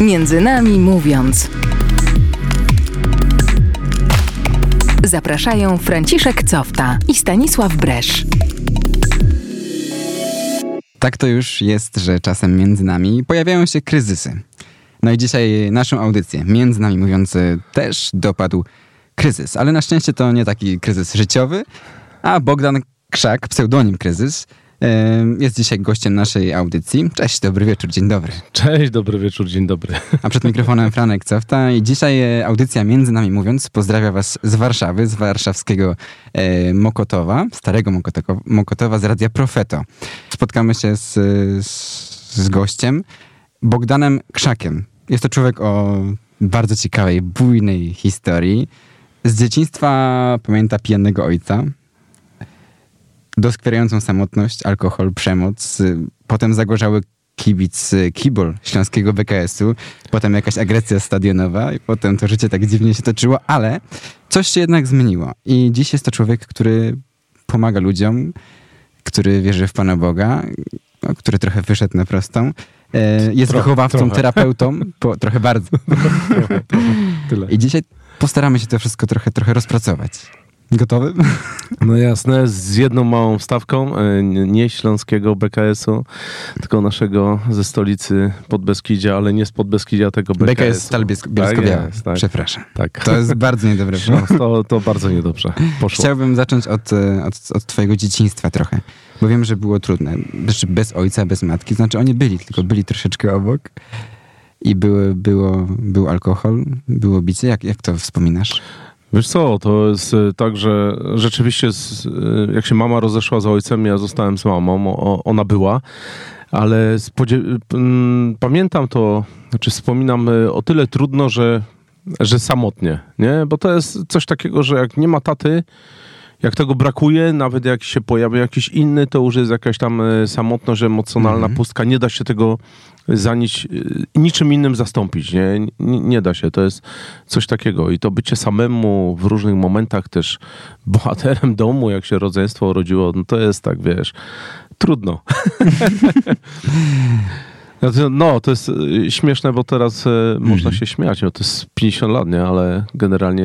Między nami mówiąc. Zapraszają Franciszek Cofta i Stanisław Bresz. Tak to już jest, że czasem między nami pojawiają się kryzysy. No i dzisiaj naszą audycję, między nami mówiąc, też dopadł kryzys. Ale na szczęście to nie taki kryzys życiowy, a Bogdan Krzak, pseudonim kryzys, jest dzisiaj gościem naszej audycji. Cześć, dobry wieczór, dzień dobry. Cześć, dobry wieczór, dzień dobry. A przed mikrofonem Franek Cofta i dzisiaj e, audycja Między Nami Mówiąc pozdrawia was z Warszawy, z warszawskiego e, Mokotowa, starego Mokotowa, Mokotowa z Radia Profeto. Spotkamy się z, z, z gościem Bogdanem Krzakiem. Jest to człowiek o bardzo ciekawej, bujnej historii. Z dzieciństwa pamięta pijanego ojca, doskwierającą samotność, alkohol, przemoc, potem zagorzały kibic kibol śląskiego BKS-u, potem jakaś agresja stadionowa i potem to życie tak dziwnie się toczyło, ale coś się jednak zmieniło. I dziś jest to człowiek, który pomaga ludziom, który wierzy w Pana Boga, no, który trochę wyszedł na prostą. E, jest trochę, wychowawcą, trochę. terapeutą, po, trochę bardzo. trochę, I dzisiaj postaramy się to wszystko trochę, trochę rozpracować. Gotowy? No jasne, z jedną małą wstawką, e, nie śląskiego BKS-u, tylko naszego ze stolicy Podbeskidzia, ale nie z Podbeskidzia, tego BKS. BKS Stal Bielsko-Biała. Tak, tak. Przepraszam. Tak. To jest bardzo niedobre. to, to bardzo niedobrze poszło. Chciałbym zacząć od, e, od, od twojego dzieciństwa trochę, bo wiem, że było trudne. Znaczy bez ojca, bez matki. Znaczy oni byli, tylko byli troszeczkę obok. I były, było, był alkohol, było bicie. Jak, jak to wspominasz? Wiesz co, to jest e, tak, że rzeczywiście e, jak się mama rozeszła z ojcem, ja zostałem z mamą, ona była, ale pamiętam to, znaczy wspominam e, o tyle trudno, że, że samotnie, nie? Bo to jest coś takiego, że jak nie ma taty, jak tego brakuje, nawet jak się pojawia jakiś inny, to już jest jakaś tam samotność emocjonalna, mm -hmm. pustka. Nie da się tego za nic, y, niczym innym zastąpić. Nie? nie? Nie da się. To jest coś takiego. I to bycie samemu w różnych momentach też bohaterem domu, jak się rodzeństwo urodziło, no to jest tak, wiesz, trudno. No, to jest y, śmieszne, bo teraz mm. można się śmiać. No, to jest 50 lat, nie? Ale generalnie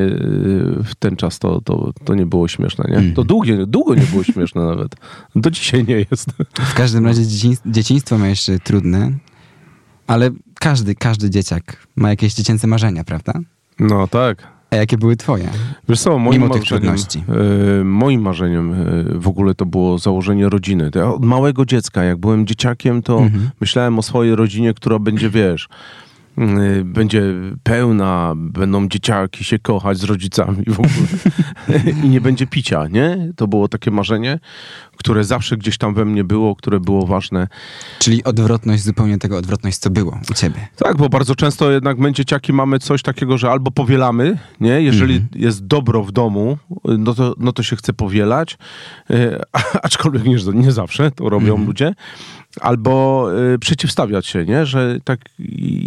w ten czas to, to, to nie było śmieszne, nie? Mm. To długo, długo nie było śmieszne nawet. Do dzisiaj nie jest. W każdym razie dzieciństwo miałeś trudne. Ale każdy, każdy dzieciak ma jakieś dziecięce marzenia, prawda? No tak. A jakie były twoje? Wiesz co, moim Mimo tych trudności. E, moim marzeniem e, w ogóle to było założenie rodziny. Ja od małego dziecka, jak byłem dzieciakiem, to mhm. myślałem o swojej rodzinie, która będzie, wiesz, będzie pełna, będą dzieciaki się kochać z rodzicami w ogóle i nie będzie picia, nie? To było takie marzenie, które zawsze gdzieś tam we mnie było, które było ważne. Czyli odwrotność, zupełnie tego odwrotność, co było u ciebie. Tak, bo bardzo często jednak my dzieciaki mamy coś takiego, że albo powielamy, nie? Jeżeli mm. jest dobro w domu, no to, no to się chce powielać, y, aczkolwiek nie, nie zawsze to robią mm. ludzie, albo y, przeciwstawiać się, nie? Że tak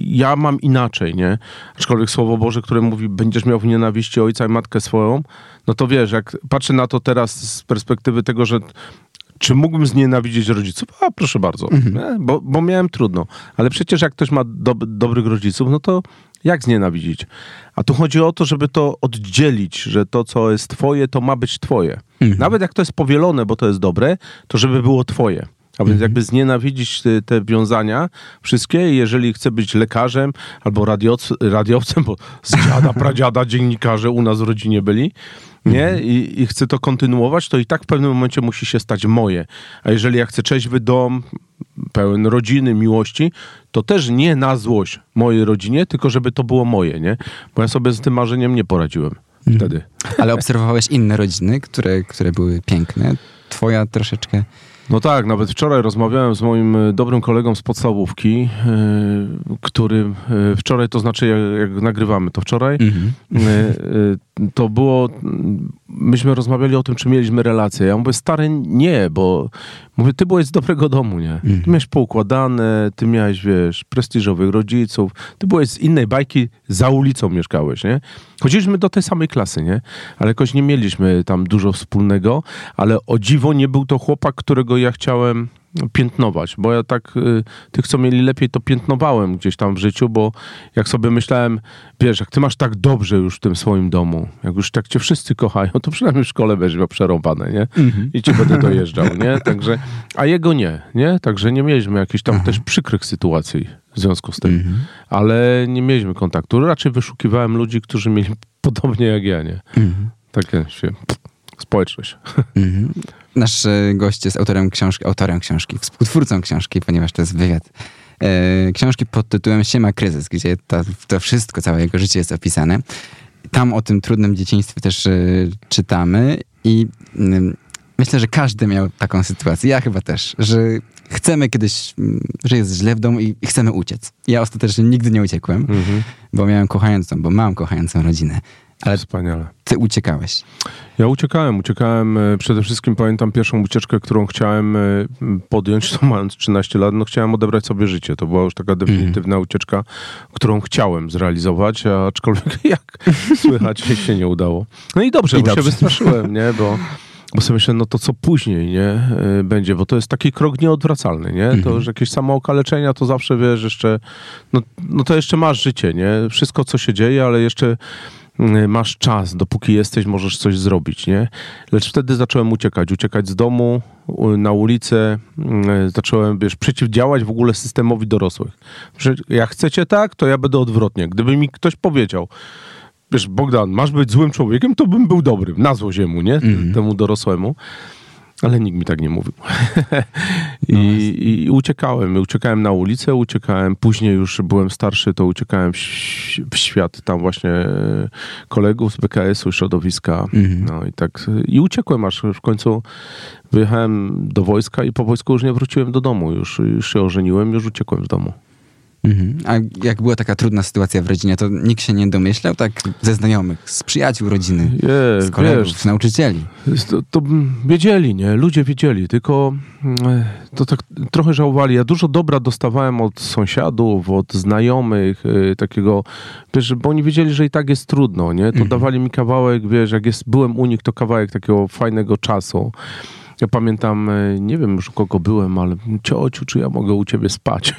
ja mam inaczej, nie? Aczkolwiek Słowo Boże, które mówi, będziesz miał w nienawiści ojca i matkę swoją, no to wiesz, jak patrzę na to teraz z perspektywy tego, że czy mógłbym znienawidzieć rodziców? A proszę bardzo, mhm. bo, bo miałem trudno. Ale przecież jak ktoś ma do, dobrych rodziców, no to jak znienawidzić? A tu chodzi o to, żeby to oddzielić, że to, co jest twoje, to ma być twoje. Mhm. Nawet jak to jest powielone, bo to jest dobre, to żeby było twoje. A więc mhm. jakby znienawidzić te, te wiązania wszystkie, jeżeli chce być lekarzem albo radioc, radiowcem, bo z dziada, pradziada dziennikarze u nas w rodzinie byli, nie? Mhm. I, I chcę to kontynuować, to i tak w pewnym momencie musi się stać moje. A jeżeli ja chcę trzeźwy dom, pełen rodziny, miłości, to też nie na złość mojej rodzinie, tylko żeby to było moje, nie? Bo ja sobie z tym marzeniem nie poradziłem mhm. wtedy. Ale obserwowałeś inne rodziny, które, które były piękne. Twoja troszeczkę no tak, nawet wczoraj rozmawiałem z moim e, dobrym kolegą z podstawówki, yy, który yy, wczoraj, to znaczy jak, jak nagrywamy to wczoraj, yy, to było, myśmy rozmawiali o tym, czy mieliśmy relacje. Ja mówię, stary, nie, bo mówię, ty byłeś z dobrego domu, nie? Ty miałeś poukładane, ty miałeś, wiesz, prestiżowych rodziców, ty byłeś z innej bajki, za ulicą mieszkałeś, nie? Chodziliśmy do tej samej klasy, nie? Ale jakoś nie mieliśmy tam dużo wspólnego, ale o dziwo nie był to chłopak, którego ja chciałem piętnować, bo ja tak y, tych, co mieli lepiej, to piętnowałem gdzieś tam w życiu, bo jak sobie myślałem, wiesz, jak ty masz tak dobrze już w tym swoim domu, jak już tak cię wszyscy kochają, to przynajmniej w szkole będziesz miał przerąbane, nie? I ci będę dojeżdżał, nie? Także, a jego nie, nie? Także nie mieliśmy jakichś tam też przykrych sytuacji w związku z tym, ale nie mieliśmy kontaktu. Raczej wyszukiwałem ludzi, którzy mieli podobnie jak ja, nie? Takie się, społeczność. Mhm. Nasz e, gość jest autorem książki, autorem książki, współtwórcą książki, ponieważ to jest wywiad. E, książki pod tytułem Siema Kryzys, gdzie to, to wszystko, całe jego życie jest opisane. Tam o tym trudnym dzieciństwie też e, czytamy i mm, myślę, że każdy miał taką sytuację. Ja chyba też, że chcemy kiedyś, mm, że jest źle w domu i i chcemy uciec. Ja ostatecznie nigdy nie uciekłem, Mhm. bo miałem kochającą, bo mam kochającą rodzinę. Ale Wspaniale. ty uciekałeś. Ja uciekałem, uciekałem. e, Przede wszystkim pamiętam pierwszą ucieczkę, którą chciałem e, podjąć, to mając 13 lat, no chciałem odebrać sobie życie. To była już taka definitywna ucieczka, którą chciałem zrealizować, aczkolwiek jak słychać się nie udało. No i dobrze, I bo się dobrze. wystraszyłem, nie? Bo, bo sobie myślę, no to co później, nie? e, Będzie, bo to jest taki krok nieodwracalny, nie? To, że jakieś samookaleczenia, to zawsze, wiesz, jeszcze, no, no to jeszcze masz życie, nie? Wszystko, co się dzieje, ale jeszcze masz czas, dopóki jesteś, możesz coś zrobić, nie? Lecz wtedy zacząłem uciekać, uciekać z domu, na ulicę, y, zacząłem, wiesz, przeciwdziałać w ogóle systemowi dorosłych. Jak chcecie tak, to ja będę odwrotnie. Gdyby mi ktoś powiedział, wiesz, Bogdan, masz być złym człowiekiem, to bym był dobrym, na złość jemu, nie? Temu dorosłemu. Ale nikt mi tak nie mówił. I, I uciekałem. Uciekałem na ulicę, uciekałem. Później już byłem starszy, to uciekałem w, świat tam właśnie e, kolegów z BKS-u, środowiska. No i tak. I uciekłem aż w końcu wyjechałem do wojska i po wojsku już nie wróciłem do domu. Już, już się ożeniłem, już uciekłem z domu. Mhm. A jak była taka trudna sytuacja w rodzinie, to nikt się nie domyślał, tak ze znajomych, z przyjaciół rodziny, Je, z kolegów, wiesz, z nauczycieli. To, to wiedzieli, nie? Ludzie wiedzieli, tylko mm, to tak trochę żałowali. Ja dużo dobra dostawałem od sąsiadów, od znajomych, y, takiego, wiesz, bo oni wiedzieli, że i tak jest trudno, nie? To dawali mi kawałek, wiesz, jak jest, byłem u nich, to kawałek takiego fajnego czasu. Ja pamiętam, y, nie wiem już u kogo byłem, ale ciociu, czy ja mogę u ciebie spać?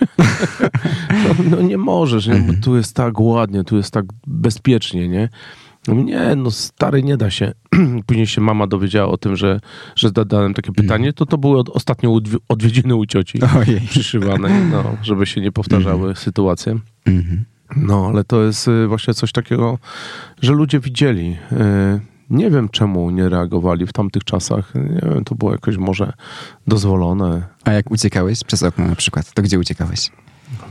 no, no nie możesz, nie? Bo tu jest tak ładnie, tu jest tak bezpiecznie, nie? Nie, no stary, nie da się. Później się mama dowiedziała o tym, że, że zadałem takie pytanie, to to były odwi- odwiedziny u cioci Ojej. przyszywane, no, żeby się nie powtarzały sytuacje. Mhm. No, ale to jest y, właśnie coś takiego, że ludzie widzieli. Nie wiem, czemu nie reagowali w tamtych czasach. Nie wiem, to było jakoś może dozwolone. A jak uciekałeś przez okno na przykład, to gdzie uciekałeś?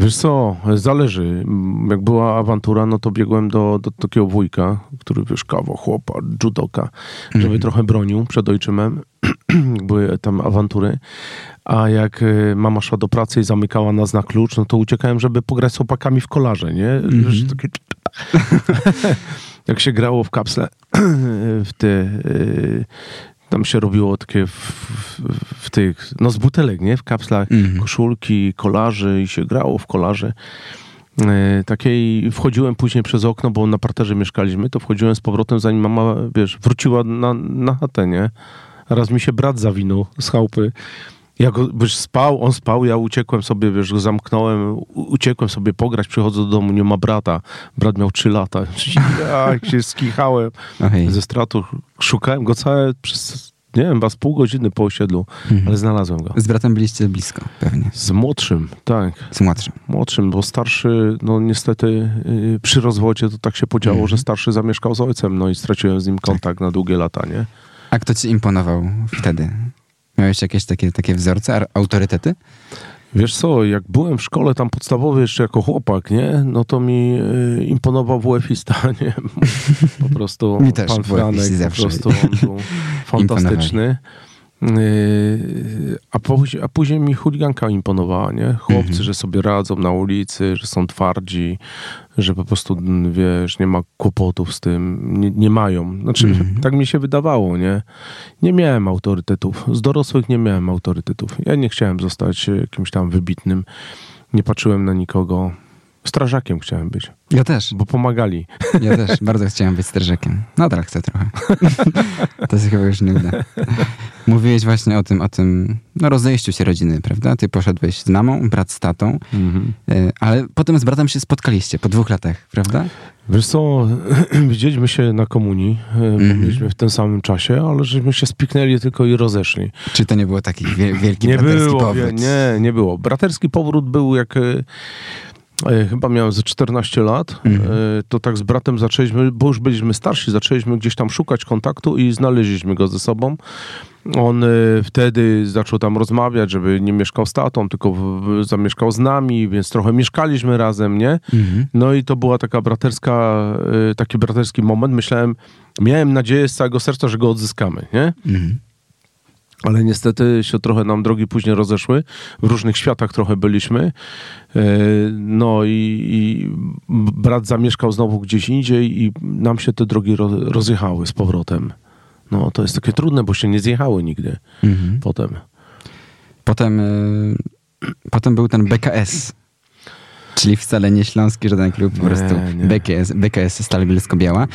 Wiesz co, zależy. Mm, Jak była awantura, no to biegłem do, do takiego wujka, który wiesz, kawał chłopa, judoka, żeby trochę bronił przed ojczymem. Były tam awantury. A jak y, mama szła do pracy i zamykała nas na klucz, no to uciekałem, żeby pograć z chłopakami w kolarze, nie? Wiesz, takie... jak się grało w kapsle w te... y, Tam się robiło takie w, w, w tych, no z butelek, nie? W kapslach Mhm. koszulki, kolarzy i się grało w kolarzy. E, takiej wchodziłem później przez okno, bo na parterze mieszkaliśmy, to wchodziłem z powrotem, zanim mama, wiesz, wróciła na, na chatę, nie? Raz mi się brat zawinął z chałupy. Ja go, wiesz, spał, on spał, ja uciekłem sobie, wiesz, go zamknąłem, uciekłem sobie pograć, przychodzę do domu, nie ma brata. Brat miał trzy lata. Ja się skichałem Ojej. ze stratu. Szukałem go całe przez, nie wiem, z pół godziny po osiedlu, ale znalazłem go. Z bratem byliście blisko, pewnie. Z młodszym, tak. Z młodszym. Młodszym, bo starszy, no niestety yy, przy rozwodzie to tak się podziało, że starszy zamieszkał z ojcem, no i straciłem z nim kontakt na długie lata, nie? A kto ci imponował wtedy? Miałeś jakieś takie, takie wzorce, autorytety? Wiesz co, jak byłem w szkole tam podstawowej jeszcze jako chłopak, nie? No to mi yy, imponował WF-ista, nie? Po prostu Mi też pan Franek, po prostu on był fantastyczny. Yy, a, później, a później mi chuliganka imponowała, nie? Chłopcy, Mhm. że sobie radzą na ulicy, że są twardzi, że po prostu, m, wiesz, nie ma kłopotów z tym, nie, nie mają. Znaczy, Mhm. tak mi się wydawało, nie? Nie miałem autorytetów. Z dorosłych nie miałem autorytetów. Ja nie chciałem zostać e, jakimś tam wybitnym. Nie patrzyłem na nikogo. Strażakiem chciałem być, Ja też. bo pomagali. Ja też bardzo chciałem być strażakiem. Nadal chcę trochę. to się chyba już nie uda. Mówiłeś właśnie o tym, o tym no, rozejściu się rodziny, prawda? Ty poszedłeś z mamą, brat z tatą, e, ale potem z bratem się spotkaliście po dwóch latach, prawda? Wiesz co, widzieliśmy się na komunii, e, bo byliśmy w tym samym czasie, ale żeśmy się spiknęli tylko i rozeszli. Czy to nie było taki wie- wielki nie braterski było, powrót? nie, nie było. Braterski powrót był jak... e, Chyba miałem ze 14 lat, Mhm. e, to tak z bratem zaczęliśmy, bo już byliśmy starsi, zaczęliśmy gdzieś tam szukać kontaktu i znaleźliśmy go ze sobą. On e, wtedy zaczął tam rozmawiać, żeby nie mieszkał z tatą, tylko w, zamieszkał z nami, więc trochę mieszkaliśmy razem, nie? Mhm. No i to była taka braterska, taki braterski moment. Myślałem, miałem nadzieję z całego serca, że go odzyskamy, nie? Mhm. Ale niestety się trochę nam drogi później rozeszły. W różnych światach trochę byliśmy. E, No i, i brat zamieszkał znowu gdzieś indziej i nam się te drogi ro, rozjechały z powrotem. No to jest takie trudne, bo się nie zjechały nigdy Mhm. potem. Potem, e, potem był ten BKS. Czyli wcale nie Śląski żaden klub, po Nie, prostu. BKS, BKS Stal Bielsko-Biała.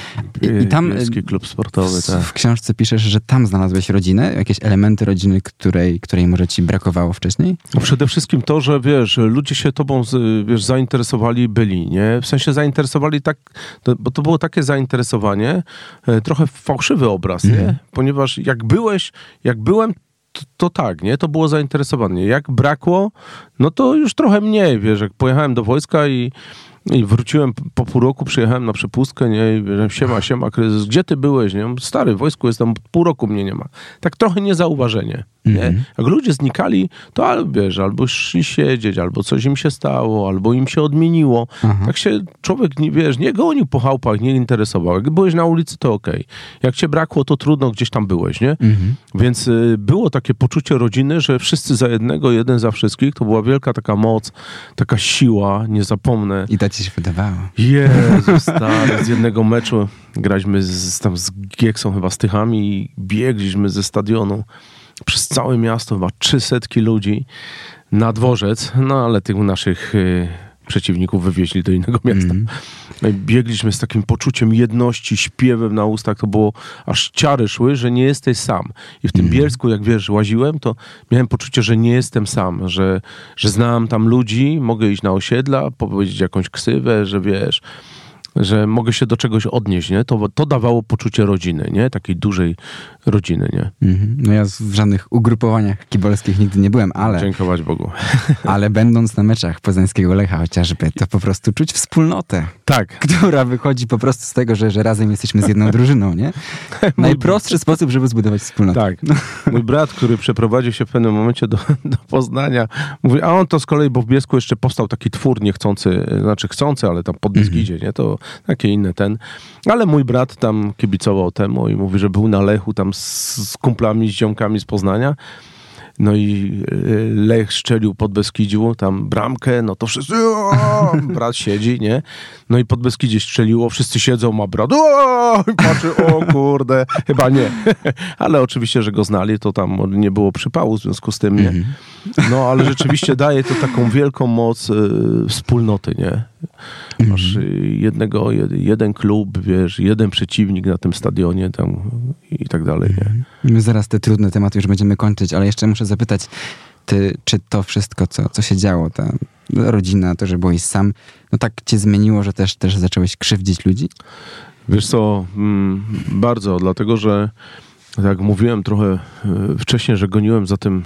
I, i tam e, Wielki klub sportowy, w, tak. w książce piszesz, że tam znalazłeś rodzinę, jakieś elementy rodziny, której, której może ci brakowało wcześniej? No przede wszystkim to, że wiesz, ludzie się tobą wiesz, zainteresowali, byli, nie? W sensie zainteresowali tak, bo to było takie zainteresowanie, e, trochę fałszywy obraz, nie? Ponieważ jak byłeś, jak byłem, to, to tak, nie? To było zainteresowanie. Jak brakło, no to już trochę mniej, wiesz, jak pojechałem do wojska i i wróciłem po pół roku, przyjechałem na przepustkę, nie, i wiem, siema, siema, kryzys, gdzie ty byłeś, nie? Stary, w wojsku jestem, pół roku mnie nie ma. Tak trochę niezauważenie, nie? Mhm. Jak ludzie znikali, to al- wiesz, albo szli siedzieć, albo coś im się stało, albo im się odmieniło. Aha. Tak się człowiek, nie, wiesz, nie gonił po chałupach, nie interesował. Jak byłeś na ulicy, to okej. Jak cię brakło, to trudno, gdzieś tam byłeś, nie? Mhm. Więc y, było takie poczucie rodziny, że wszyscy za jednego, jeden za wszystkich. To była wielka taka moc, taka siła, nie zapomnę. I tak ci się wydawało. Jezu, stary, z jednego meczu graliśmy z, tam z Gieksą chyba z Tychami i biegliśmy ze stadionu przez całe miasto, chyba 300 ludzi na dworzec, no ale tych naszych y, przeciwników wywieźli do innego miasta. I biegliśmy z takim poczuciem jedności, śpiewem na ustach, to było, aż ciary szły, że nie jesteś sam. I w tym Bielsku, jak wiesz, łaziłem, to miałem poczucie, że nie jestem sam, że, że znam tam ludzi, mogę iść na osiedla, powiedzieć jakąś ksywę, że wiesz, że mogę się do czegoś odnieść, nie? To, to dawało poczucie rodziny, nie? Takiej dużej rodziny, nie? Mhm. No ja w żadnych ugrupowaniach kibolskich nigdy nie byłem, ale, Dziękować Bogu. ale będąc na meczach poznańskiego Lecha chociażby, to po prostu czuć wspólnotę, Tak. która wychodzi po prostu z tego, że, że razem jesteśmy z jedną drużyną, nie? Najprostszy sposób, żeby zbudować wspólnotę. Tak. Mój brat, który przeprowadził się w pewnym momencie do, do Poznania, mówi, a on to z kolei, bo w Biesku jeszcze powstał taki twór niechcący, znaczy chcący, ale tam pod Beskidzie, nie? To takie inne ten. Ale mój brat tam kibicował temu i mówi, że był na Lechu tam z, z kumplami, z ziomkami z Poznania. No i y, Lech szczelił pod Beskidziu, tam bramkę, no to wszyscy, "O!" brat siedzi, nie? No i pod Beskidzie strzeliło, wszyscy siedzą, ma brat, "O!" patrzy, o kurde, chyba nie. Ale oczywiście, że go znali, to tam nie było przypału w związku z tym, nie? No, ale rzeczywiście daje to taką wielką moc y, wspólnoty, nie? Masz jednego, jed, jeden klub, wiesz, jeden przeciwnik na tym stadionie tam i tak dalej, nie? My zaraz te trudne tematy już będziemy kończyć, ale jeszcze muszę zapytać, ty, czy to wszystko, co, co się działo, ta rodzina, to, że byłeś sam, no tak cię zmieniło, że też, też zacząłeś krzywdzić ludzi? Wiesz co, mm, bardzo, dlatego że tak jak mówiłem trochę y, wcześniej, że goniłem za tym,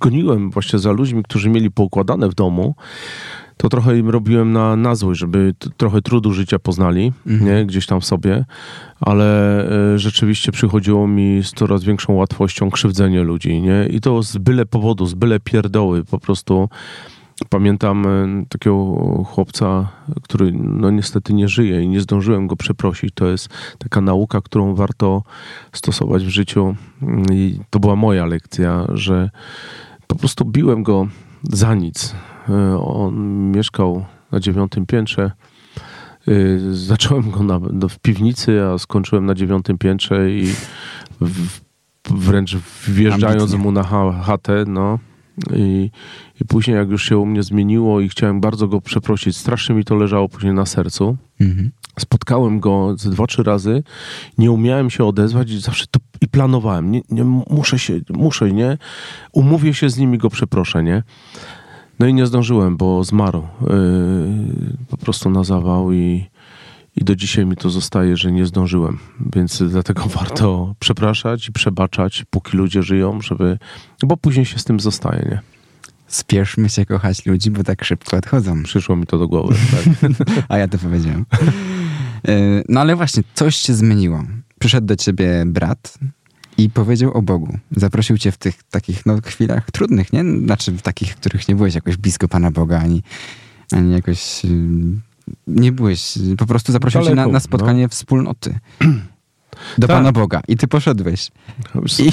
goniłem właśnie za ludźmi, którzy mieli poukładane w domu, to trochę im robiłem na, na złość, żeby trochę trudu życia poznali, nie, gdzieś tam w sobie, ale y, rzeczywiście przychodziło mi z coraz większą łatwością krzywdzenie ludzi, nie, i to z byle powodu, z byle pierdoły, po prostu Pamiętam e, takiego chłopca, który no niestety nie żyje i nie zdążyłem go przeprosić. To jest taka nauka, którą warto stosować w życiu. I to była moja lekcja, że po prostu biłem go za nic. E, On mieszkał na dziewiątym piętrze. E, Zacząłem go na, no, w piwnicy, a skończyłem na dziewiątym piętrze i w, wręcz wjeżdżając Ambitnie. mu na cha- chatę, no, I, I później, jak już się u mnie zmieniło i chciałem bardzo go przeprosić, strasznie mi to leżało później na sercu. Mhm. Spotkałem go ze dwa, trzy razy, nie umiałem się odezwać i zawsze to i planowałem. Nie, nie, muszę się, muszę, nie? Umówię się z nimi, go przeproszę, nie? No i nie zdążyłem, bo zmarł yy, po prostu na zawał i, i do dzisiaj mi to zostaje, że nie zdążyłem. Więc dlatego warto przepraszać i przebaczać, póki ludzie żyją, żeby, bo później się z tym zostaje, nie? Spieszmy się kochać ludzi, bo tak szybko odchodzą. Przyszło mi to do głowy, tak? A ja to powiedziałem. Yy, No ale właśnie, coś się zmieniło. Przyszedł do ciebie brat i powiedział o Bogu. Zaprosił cię w tych takich no, chwilach trudnych, nie? Znaczy w takich, w których nie byłeś jakoś blisko Pana Boga, ani, ani jakoś... yy, Nie byłeś, po prostu zaprosił cię na, Daleko, na spotkanie wspólnoty. Do Tak. Pana Boga. I ty poszedłeś.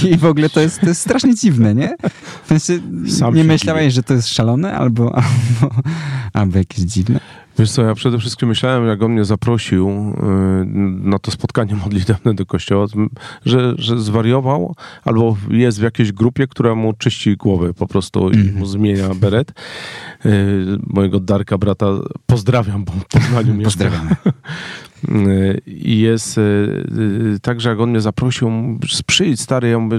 I w ogóle to jest, to jest strasznie dziwne, nie? W sensie, Sam nie myślałeś, dziwię. że to jest szalone albo, albo, albo jakieś dziwne? Wiesz co, ja przede wszystkim myślałem, jak on mnie zaprosił yy, na to spotkanie modlitewne do kościoła, że, że zwariował albo jest w jakiejś grupie, która mu czyści głowę po prostu i Mhm. mu zmienia beret. Yy, mojego Darka, brata, pozdrawiam, bo w Poznaniu mieszka. Pozdrawiamy. Yy, I jest tak, że jak on mnie zaprosił, przyjdź stary, ja mówię,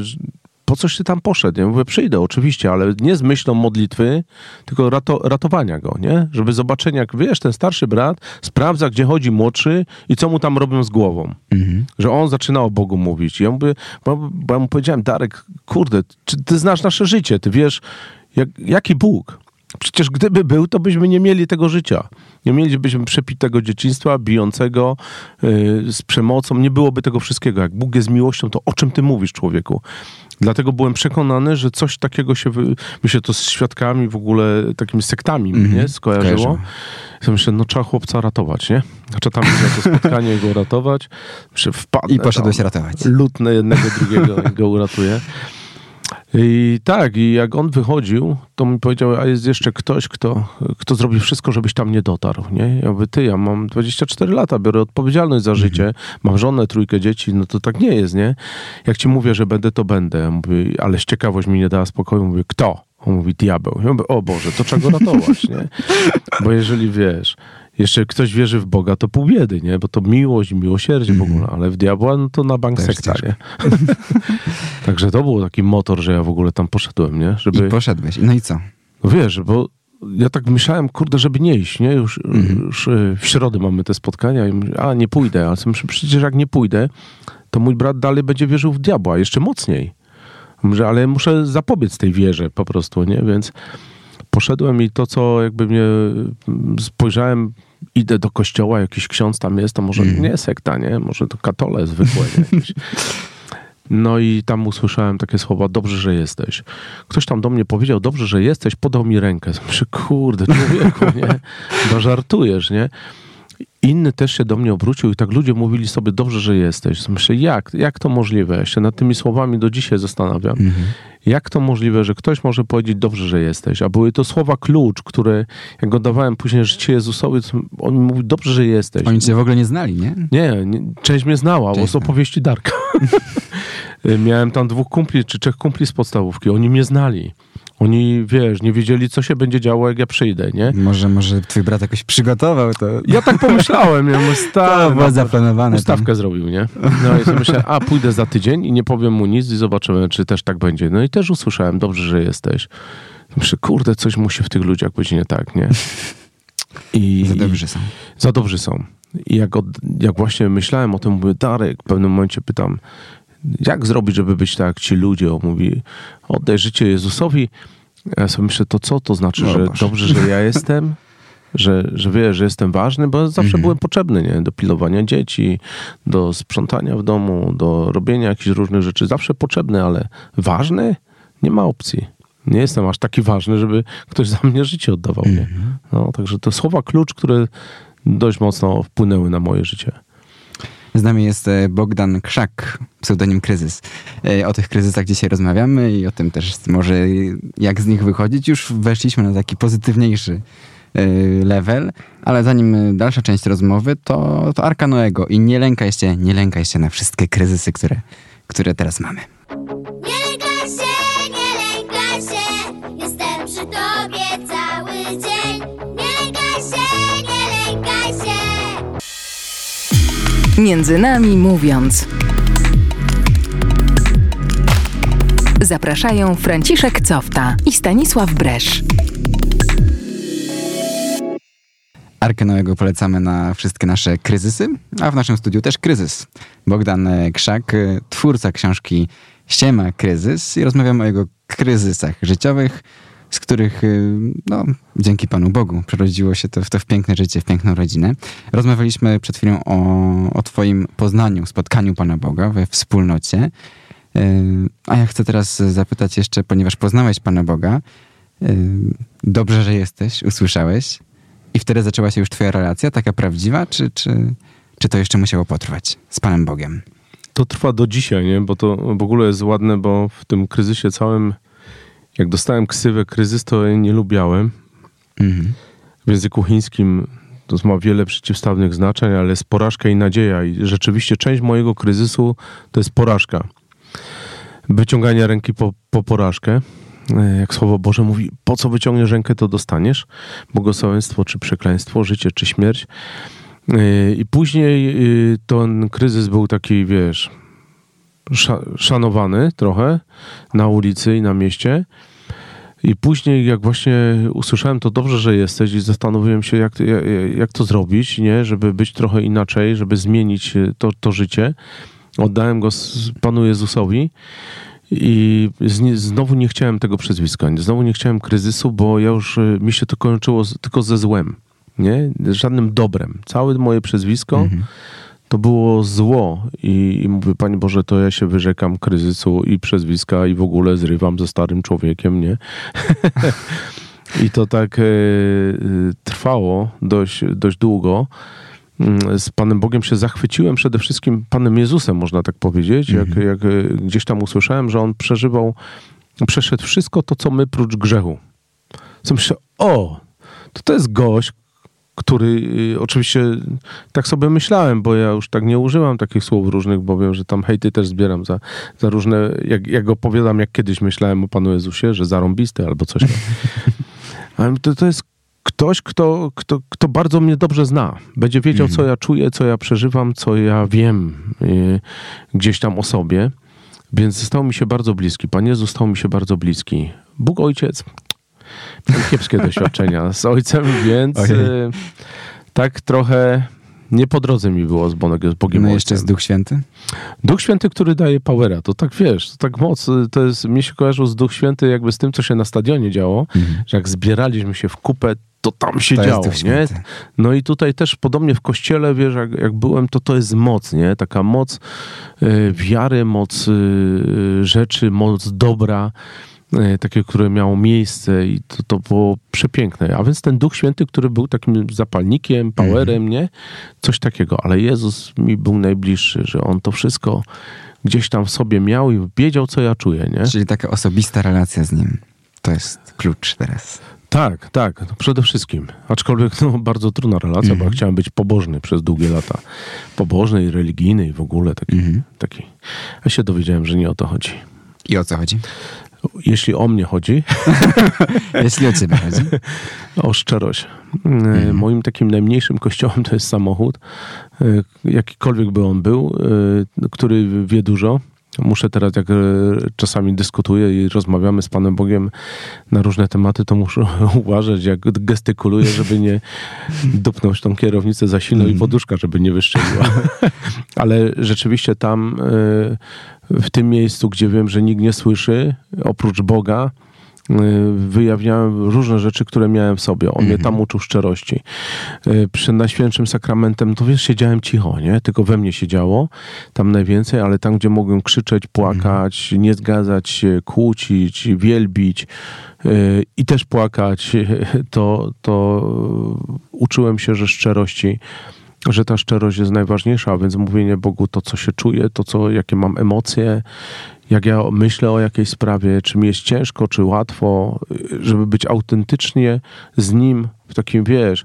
po coś ty tam poszedł? Ja mówię, przyjdę oczywiście, ale nie z myślą modlitwy, tylko rato, ratowania go, nie? Żeby zobaczenia, jak wiesz, ten starszy brat sprawdza, gdzie chodzi młodszy i co mu tam robią z głową. Mhm. Że on zaczyna o Bogu mówić. I ja mówię, bo, bo ja mu powiedziałem, Darek, kurde, czy ty znasz nasze życie? Ty wiesz, jak, jaki Bóg? Przecież gdyby był, to byśmy nie mieli tego życia. Nie mielibyśmy przepitego dzieciństwa, bijącego, yy, z przemocą. Nie byłoby tego wszystkiego. Jak Bóg jest miłością, to o czym ty mówisz, człowieku? Dlatego byłem przekonany, że coś takiego się, mi się to z świadkami w ogóle, takimi sektami Mhm. nie, skojarzyło. Skojarzyło. Ja myślę, no trzeba chłopca ratować, nie? Znaczy tam na to spotkanie go ratować. Wpadnę I poszedłeś tam, ratować. Lutnę jednego, drugiego i go uratuje. I tak, i jak on wychodził, to mi powiedział, a jest jeszcze ktoś, kto, kto zrobi wszystko, żebyś tam nie dotarł, nie? Ja mówię, ty, ja mam 24 lata, biorę odpowiedzialność za życie, mam żonę, trójkę dzieci, no to tak nie jest, nie? Jak ci mówię, że będę, to będę. Ja mówię, ale z ciekawość mi nie dała spokoju. Mówię, kto? On mówi, diabeł. Ja mówię, o Boże, to trzeba go ratować, nie? Bo jeżeli wiesz, jeszcze ktoś wierzy w Boga, to pół biedy, nie? Bo to miłość, miłosierdzie w ogóle, ale w diabła, no to na bank Też sekta, ciężko. nie? Także to był taki motor, że ja w ogóle tam poszedłem, nie? Żeby, I poszedłeś. No i co? no wiesz, bo ja tak myślałem, kurde, żeby nie iść, nie? Już, już y, w środę mamy te spotkania i myślę, a nie pójdę, ale myślę, przecież jak nie pójdę, to mój brat dalej będzie wierzył w diabła, jeszcze mocniej. Mówię, ale muszę zapobiec tej wierze po prostu, nie? Więc poszedłem i to, co jakby mnie mm, spojrzałem, idę do kościoła, jakiś ksiądz tam jest, to może Mhm. nie sekta, nie? Może to katole zwykłe? Jakieś. No i tam usłyszałem takie słowa, dobrze, że jesteś. Ktoś tam do mnie powiedział, dobrze, że jesteś, podał mi rękę. Myślę, kurde, człowieku, nie? No żartujesz, nie? Inny też się do mnie obrócił i tak ludzie mówili sobie, dobrze, że jesteś. Myślę, jak? Jak to możliwe? Ja się nad tymi słowami do dzisiaj zastanawiam. Mhm. Jak to możliwe, że ktoś może powiedzieć, dobrze, że jesteś? A były to słowa klucz, które, jak go dawałem później życie Jezusowi, on mi mówił, dobrze, że jesteś. Oni cię w ogóle nie znali, nie? Nie, nie część mnie znała, bo Część z opowieści Darka. Miałem tam dwóch kumpli, czy trzech kumpli z podstawówki. Oni mnie znali. Oni, wiesz, nie wiedzieli, co się będzie działo, jak ja przyjdę, nie? Może, może twój brat jakoś przygotował to. Ja tak pomyślałem, ja mówię, To było no, zaplanowane. ustawkę zrobił, nie? No i sobie myślę, a pójdę za tydzień i nie powiem mu nic i zobaczymy, czy też tak będzie. No i też usłyszałem, dobrze, że jesteś. Myślę, kurde, coś musi w tych ludziach być nie tak, nie? I, Za dobrzy są. za dobrzy są. I jak, od, jak właśnie myślałem o tym, mówię, Darek, w pewnym momencie pytam, jak zrobić, żeby być tak jak ci ludzie? On mówi, oddaj życie Jezusowi. Ja sobie myślę, to co to znaczy, O że dobrze, że ja jestem? Że, że wiesz, że jestem ważny, bo zawsze Mhm. byłem potrzebny, nie? Do pilowania dzieci, do sprzątania w domu, do robienia jakichś różnych rzeczy. Zawsze potrzebny, ale ważny? Nie ma opcji. Nie jestem aż taki ważny, żeby ktoś za mnie życie oddawał, nie? Mhm. No, także to słowa klucz, które dość mocno wpłynęły na moje życie. Z nami jest e, Bogdan Krzak, pseudonim Kryzys. E, O tych kryzysach dzisiaj rozmawiamy i o tym też może jak z nich wychodzić. Już weszliśmy na taki pozytywniejszy e, level, ale zanim dalsza część rozmowy, to, to Arka Noego i nie lękaj się, nie lękaj się na wszystkie kryzysy, które, które teraz mamy. Między nami mówiąc. Zapraszają Franciszek Cofta i Stanisław Bresz. Arkę Noego polecamy na wszystkie nasze kryzysy, a w naszym studiu też kryzys. Bogdan Krzak, twórca książki Ściema Kryzys i rozmawiamy o jego kryzysach życiowych, z których, no, dzięki Panu Bogu, przerodziło się to w, to w piękne życie, w piękną rodzinę. Rozmawialiśmy przed chwilą o, o Twoim poznaniu, spotkaniu Pana Boga we wspólnocie. A ja chcę teraz zapytać jeszcze, ponieważ poznałeś Pana Boga, dobrze, że jesteś, usłyszałeś, i wtedy zaczęła się już twoja relacja, taka prawdziwa, czy, czy, czy to jeszcze musiało potrwać z Panem Bogiem? To trwa do dzisiaj, nie? Bo to w ogóle jest ładne, bo w tym kryzysie całym, jak dostałem ksywę kryzys, to nie lubiałem. Mhm. W języku chińskim to ma wiele przeciwstawnych znaczeń, ale jest porażka i nadzieja. I rzeczywiście część mojego kryzysu to jest porażka. Wyciąganie ręki po, po porażkę. E, jak Słowo Boże mówi, po co wyciągniesz rękę, to dostaniesz. Błogosławieństwo czy przekleństwo, życie czy śmierć. E, I później e, ten kryzys był taki, wiesz, szanowany trochę na ulicy i na mieście. I później, jak właśnie usłyszałem, to dobrze, że jesteś, i zastanowiłem się, jak, jak, to zrobić, nie? żeby być trochę inaczej, żeby zmienić to, to życie. Oddałem go Panu Jezusowi. I znowu nie chciałem tego przezwiska, znowu nie chciałem kryzysu, bo ja już y, mi się to kończyło tylko ze złem, nie? Żadnym dobrem. Całe moje przezwisko mhm. To było zło I, i mówię, Panie Boże, to ja się wyrzekam kryzysu i przezwiska i w ogóle zrywam ze starym człowiekiem, nie? I to tak e, trwało dość, dość długo. Mm, z Panem Bogiem się zachwyciłem przede wszystkim Panem Jezusem, można tak powiedzieć. Jak, mhm. jak e, gdzieś tam usłyszałem, że On przeżywał, przeszedł wszystko to, co my, prócz grzechu. Co myślę, o, to to jest gość, który y, oczywiście tak sobie myślałem, bo ja już tak nie używam takich słów różnych, bo wiem, że tam hejty też zbieram za, za różne, jak, jak opowiadam, jak kiedyś myślałem o Panu Jezusie, że zarąbisty albo coś. Ale to, to jest ktoś, kto, kto, kto bardzo mnie dobrze zna. Będzie wiedział, co mhm. ja czuję, co ja przeżywam, co ja wiem yy, gdzieś tam o sobie. Więc stał mi się bardzo bliski. Pan Jezus stał mi się bardzo bliski. Bóg Ojciec. Kiepskie doświadczenia z Ojcem, więc yy, tak trochę nie po drodze mi było z Bogiem No jeszcze jest Duch Święty? Duch Święty, który daje powera. To tak wiesz, to tak moc. To jest, mi się kojarzył z Duch Święty jakby z tym, co się na stadionie działo, mhm. że jak zbieraliśmy się w kupę, to tam się to działo, nie? No i tutaj też podobnie w kościele, wiesz, jak, jak byłem, to to jest moc, nie? Taka moc y, wiary, moc y, rzeczy, moc dobra, y, takie, które miało miejsce i to, to było przepiękne. A więc ten Duch Święty, który był takim zapalnikiem, powerem, mhm. nie? Coś takiego. Ale Jezus mi był najbliższy, że On to wszystko gdzieś tam w sobie miał i wiedział, co ja czuję, nie? Czyli taka osobista relacja z Nim. To jest klucz teraz. Tak, tak, no przede wszystkim. Aczkolwiek no, bardzo trudna relacja, mm -hmm. bo ja mhm. chciałem być pobożny przez długie lata. Pobożny i religijny i w ogóle taki, mm -hmm. taki. Ja się dowiedziałem, że nie o to chodzi. I o co chodzi? Jeśli o mnie chodzi. Jeśli o ciebie chodzi. O szczerość. Mm -hmm. Moim takim najmniejszym kościołem to jest samochód. E, jakikolwiek by on był, e, który wie dużo Muszę teraz, jak e, czasami dyskutuję i rozmawiamy z Panem Bogiem na różne tematy, to muszę uważać, jak gestykuluję, żeby nie dupnąć tą kierownicę za silno i mhm. poduszka, żeby nie wyszczeliła. Ale rzeczywiście tam, e, w tym miejscu, gdzie wiem, że nikt nie słyszy, oprócz Boga, Y, wyjawniałem różne rzeczy, które miałem w sobie. On mnie mhm. tam uczył szczerości. Y, przed Najświętszym Sakramentem, to wiesz, siedziałem cicho, nie? Tylko we mnie siedziało tam najwięcej, ale tam, gdzie mogłem krzyczeć, płakać, mhm. nie zgadzać się, kłócić, wielbić y, i też płakać, to, to uczyłem się, że szczerości że ta szczerość jest najważniejsza, a więc mówienie Bogu to, co się czuje, to, co, jakie mam emocje, jak ja myślę o jakiejś sprawie, czy mi jest ciężko, czy łatwo, żeby być autentycznie z nim w takim, wiesz,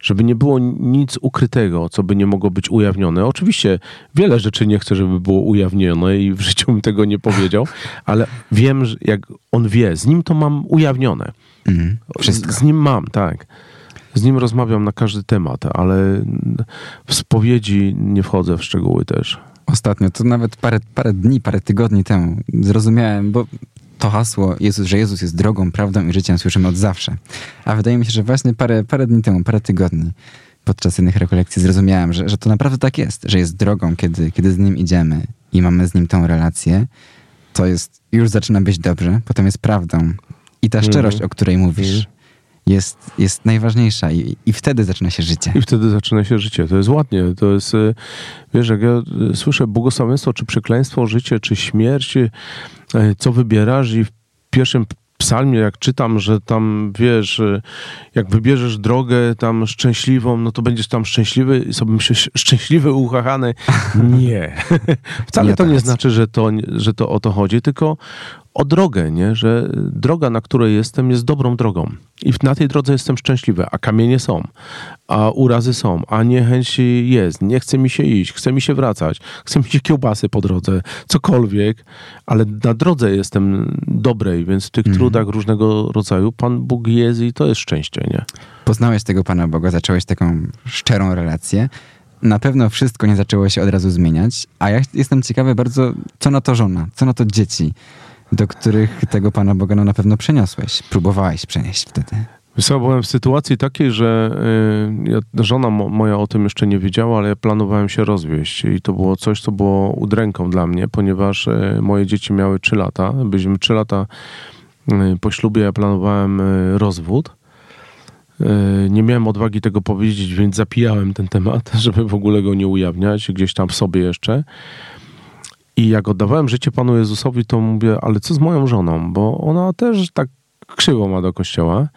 żeby nie było nic ukrytego, co by nie mogło być ujawnione. Oczywiście wiele rzeczy nie chcę, żeby było ujawnione i w życiu bym tego nie powiedział, ale wiem, że jak on wie, z nim to mam ujawnione. Wszystko. Z, z nim mam, tak. Z nim rozmawiam na każdy temat, ale w spowiedzi nie wchodzę w szczegóły też. Ostatnio, to nawet parę, parę dni, parę tygodni temu zrozumiałem, bo to hasło, Jezus, że Jezus jest drogą, prawdą i życiem słyszymy od zawsze. A wydaje mi się, że właśnie parę, parę dni temu, parę tygodni podczas jednych rekolekcji zrozumiałem, że, że to naprawdę tak jest, że jest drogą, kiedy, kiedy z Nim idziemy i mamy z Nim tą relację, to jest, już zaczyna być dobrze, potem jest prawdą. I ta szczerość, o której mówisz, jest, jest najważniejsza i, i wtedy zaczyna się życie. I wtedy zaczyna się życie. To jest ładnie. To jest, y, wiesz, jak ja y, słyszę błogosławieństwo, czy przekleństwo, życie, czy śmierć, y, co wybierasz i w pierwszym psalmie, jak czytam, że tam, wiesz, jak wybierzesz drogę tam szczęśliwą, no to będziesz tam szczęśliwy i sobie myślisz, szczęśliwy, uchachany. Nie. Wcale Nie to nie tak. znaczy, że to, że to o to chodzi, tylko o drogę, nie? że droga, na której jestem, jest dobrą drogą. I na tej drodze jestem szczęśliwy, a kamienie są, a urazy są, a niechęć jest, nie chce mi się iść, chce mi się wracać, chce mi się kiełbasy po drodze, cokolwiek, ale na drodze jestem dobrej, więc w tych trudach różnego rodzaju Pan Bóg jest i to jest szczęście, nie? Poznałeś tego Pana Boga, zacząłeś taką szczerą relację. Na pewno wszystko nie zaczęło się od razu zmieniać, a ja jestem ciekawy bardzo, co na to żona, co na to dzieci, do których tego Pana Boga no, na pewno przeniosłeś, próbowałeś przenieść wtedy. Co, byłem w sytuacji takiej, że y, ja, żona mo, moja o tym jeszcze nie wiedziała, ale ja planowałem się rozwieść i to było coś, co było udręką dla mnie, ponieważ y, moje dzieci miały 3 lata. Byliśmy 3 lata y, po ślubie, ja planowałem y, rozwód. Y, Nie miałem odwagi tego powiedzieć, więc zapijałem ten temat, żeby w ogóle go nie ujawniać, gdzieś tam w sobie jeszcze. I jak oddawałem życie Panu Jezusowi, to mówię, ale co z moją żoną? Bo ona też tak krzywo ma do kościoła.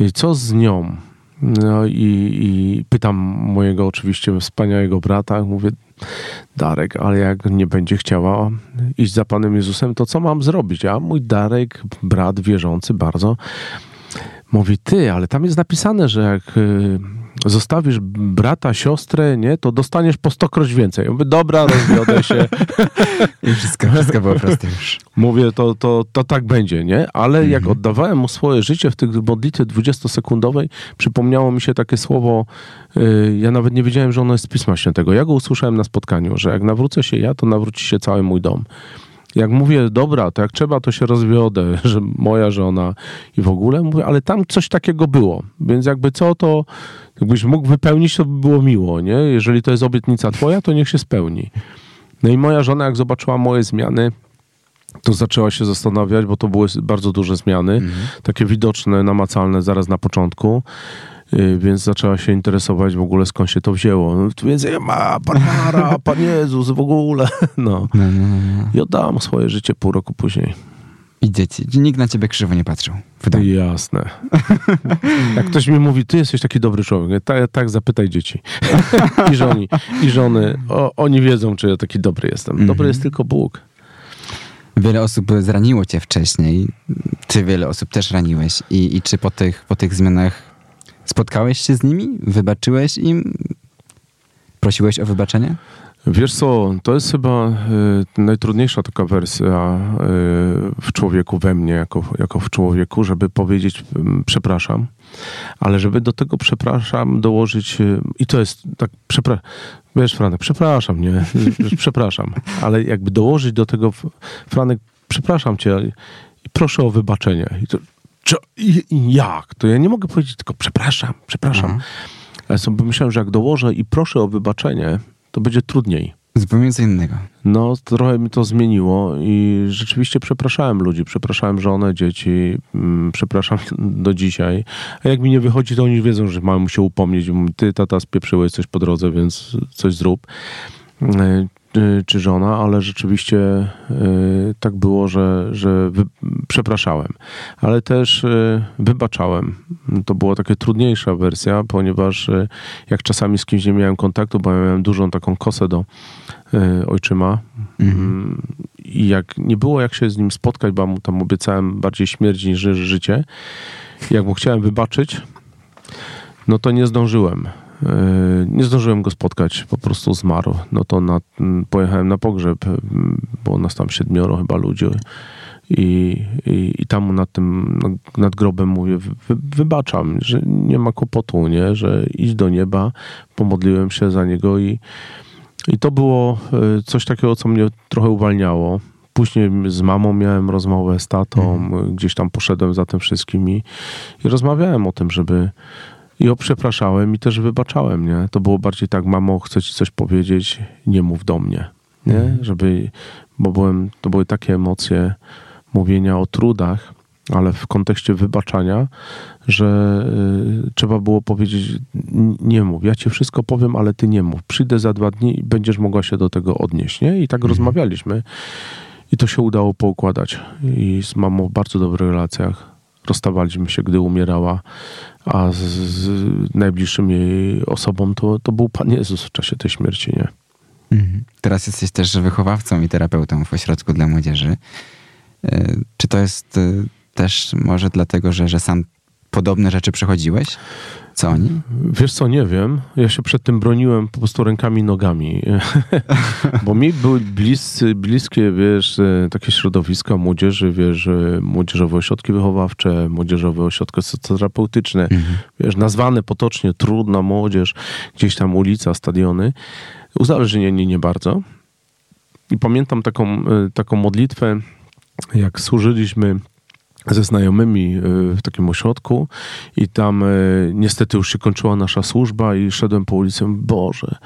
I co z nią? No i, i pytam mojego oczywiście wspaniałego brata, mówię, Darek, ale jak nie będzie chciała iść za Panem Jezusem, to co mam zrobić? A mój Darek, brat wierzący bardzo, mówi, ty, ale tam jest napisane, że jak y, zostawisz brata, siostrę, nie, to dostaniesz po stokroć więcej. Ja mówię, dobra, rozwiodę się. I wszystko, wszystko było proste już. Mówię, to, to, to tak będzie, nie? Ale jak oddawałem mu swoje życie w tych modlitwie 20-sekundowej, przypomniało mi się takie słowo, y, ja nawet nie wiedziałem, że ono jest z Pisma Świętego. Ja go usłyszałem na spotkaniu, że jak nawrócę się ja, to nawróci się cały mój dom. Jak mówię, dobra, to jak trzeba, to się rozwiodę, że moja żona i w ogóle, mówię, ale tam coś takiego było. Więc jakby co, to jakbyś mógł wypełnić, to by było miło, nie? Jeżeli to jest obietnica twoja, to niech się spełni. No i moja żona, jak zobaczyła moje zmiany, to zaczęła się zastanawiać, bo to były bardzo duże zmiany, takie widoczne, namacalne zaraz na początku. Y, Więc zaczęła się interesować w ogóle skąd się to wzięło. No, tu więcej ma, Barbara, Pan Jezus w ogóle. No. No, no, no. I oddałam swoje życie pół roku później. I dzieci. Nikt na ciebie krzywo nie patrzył. Jasne. Jak ktoś mi mówi, ty jesteś taki dobry człowiek, ja tak, tak zapytaj dzieci. I żoni, i żony. O, oni wiedzą, czy ja taki dobry jestem. Dobry jest tylko Bóg. Wiele osób zraniło cię wcześniej. Ty wiele osób też raniłeś. I, i czy po tych, po tych zmianach spotkałeś się z nimi? Wybaczyłeś im? Prosiłeś o wybaczenie? Wiesz co, to jest chyba y, najtrudniejsza taka wersja y, w człowieku, we mnie, jako, jako w człowieku, żeby powiedzieć y, przepraszam, ale żeby do tego przepraszam dołożyć, y, i to jest tak, przepra- wiesz Franek, przepraszam, nie, przepraszam, ale jakby dołożyć do tego, Franek, przepraszam cię i proszę o wybaczenie. I to, czy, jak? To ja nie mogę powiedzieć tylko przepraszam, przepraszam. Mhm. Ale sobie pomyślałem, że jak dołożę i proszę o wybaczenie, to będzie trudniej. Zupełnie co innego. No, trochę mi to zmieniło i rzeczywiście przepraszałem ludzi, przepraszałem żonę, dzieci, mm, przepraszam do dzisiaj. A jak mi nie wychodzi, to oni wiedzą, że mam się upomnieć. Ty, tata, spieprzyłeś coś po drodze, więc coś zrób. E, Czy żona, ale rzeczywiście e, tak było, że, że przepraszałem. Ale też e, wybaczałem. To była taka trudniejsza wersja, ponieważ e, jak czasami z kimś nie miałem kontaktu, bo ja miałem dużą taką kosę do e, ojczyma, Mm, I jak nie było jak się z nim spotkać, bo mu tam obiecałem bardziej śmierć niż ży- życie, jak mu chciałem wybaczyć, no to nie zdążyłem. Nie zdążyłem go spotkać, po prostu zmarł. No to na, pojechałem na pogrzeb, było nas tam siedmioro chyba ludzi. I, i, i tam nad tym, nad grobem mówię, wy, wybaczam, że nie ma kłopotu, nie? że idź do nieba, pomodliłem się za niego i, i to było e, coś takiego, co mnie trochę uwalniało. Później z mamą miałem rozmowę, z tatą, mhm. gdzieś tam poszedłem za tym wszystkim i, i rozmawiałem o tym, żeby i o przepraszałem i też wybaczałem, nie? To było bardziej tak, mamo, chcę ci coś powiedzieć, nie mów do mnie, nie? Mhm. Żeby, bo byłem, to były takie emocje mówienia o trudach, ale w kontekście wybaczania, że y, trzeba było powiedzieć, nie mów, ja ci wszystko powiem, ale ty nie mów. Przyjdę za dwa dni i będziesz mogła się do tego odnieść, nie? I tak mhm. rozmawialiśmy. I to się udało poukładać. I z mamą w bardzo dobrych relacjach. Rozstawaliśmy się, gdy umierała, a z, z najbliższym jej osobą to, to był Pan Jezus w czasie tej śmierci, nie? Mhm. Teraz jesteś też wychowawcą i terapeutą w ośrodku dla młodzieży. E, czy to jest e, też może dlatego, że, że sam podobne rzeczy przechodziłeś? Co oni? Wiesz co, nie wiem. Ja się przed tym broniłem po prostu rękami i nogami. Bo mi były bliscy, bliskie, wiesz, e, takie środowiska młodzieży, wiesz, młodzieżowe ośrodki wychowawcze, młodzieżowe ośrodki socjoterapeutyczne, mhm. wiesz, nazwane potocznie trudna młodzież, gdzieś tam ulica, stadiony. Uzależnienie nie bardzo. I pamiętam taką, taką modlitwę, jak służyliśmy ze znajomymi e, w takim ośrodku i tam e, niestety już się kończyła nasza służba i szedłem po ulicy, Boże,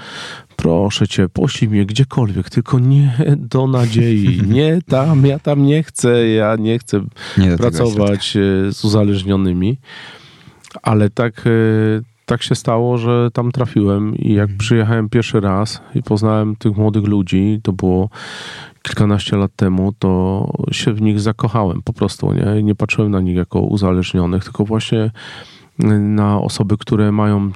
proszę Cię, poślij mnie gdziekolwiek, tylko nie do nadziei, nie tam, ja tam nie chcę, ja nie chcę nie pracować z uzależnionymi, ale tak tak się stało, że tam trafiłem i jak mhm. przyjechałem pierwszy raz i poznałem tych młodych ludzi, to było kilkanaście lat temu, to się w nich zakochałem po prostu, nie? Nie patrzyłem na nich jako uzależnionych, tylko właśnie na osoby, które mają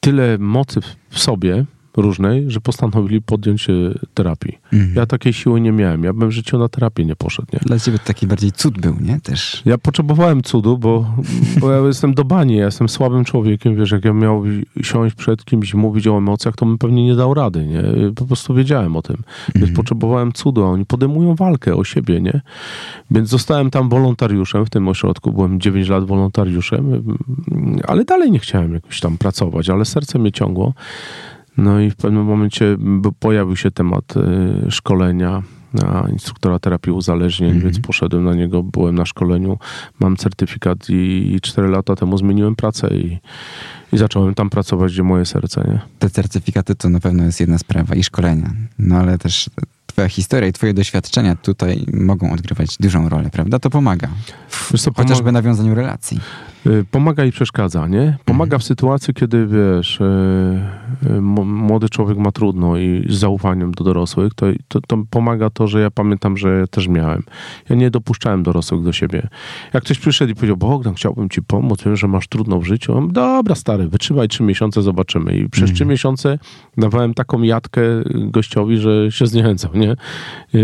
tyle mocy w sobie, różnej, że postanowili podjąć się terapii. Mhm. Ja takiej siły nie miałem. Ja bym w życiu na terapię nie poszedł. Nie? Dla ciebie taki bardziej cud był, nie? Też. Ja potrzebowałem cudu, bo, bo ja jestem do bani, ja jestem słabym człowiekiem, wiesz, jak ja miał siąść przed kimś i mówić o emocjach, to bym pewnie nie dał rady, nie? Po prostu wiedziałem o tym. Więc mhm. potrzebowałem cudu, a oni podejmują walkę o siebie, nie? Więc zostałem tam wolontariuszem w tym ośrodku, byłem 9 lat wolontariuszem, ale dalej nie chciałem jakoś tam pracować, ale serce mnie ciągło. No i w pewnym momencie pojawił się temat y, szkolenia na instruktora terapii uzależnień, mm -hmm. więc poszedłem na niego, byłem na szkoleniu, mam certyfikat i, i 4 lata temu zmieniłem pracę i, i zacząłem tam pracować, gdzie moje serce, nie? Te certyfikaty to na pewno jest jedna sprawa i szkolenia, no ale też twoja historia i twoje doświadczenia tutaj mogą odgrywać dużą rolę, prawda? To pomaga. W, co, chociażby pomaga... nawiązaniu relacji. Y, pomaga i przeszkadza, nie? Pomaga mhm. w sytuacji, kiedy wiesz, y, y, młody człowiek ma trudno i z zaufaniem do dorosłych, to, to, to, pomaga to, że ja pamiętam, że ja też miałem. Ja nie dopuszczałem dorosłych do siebie. Jak ktoś przyszedł i powiedział, Bogdan, chciałbym ci pomóc, wiem, że masz trudno w życiu. Dobra, stary, wytrzymaj trzy miesiące, zobaczymy. I przez trzy mhm. miesiące dawałem taką jatkę gościowi, że się zniechęcał, nie?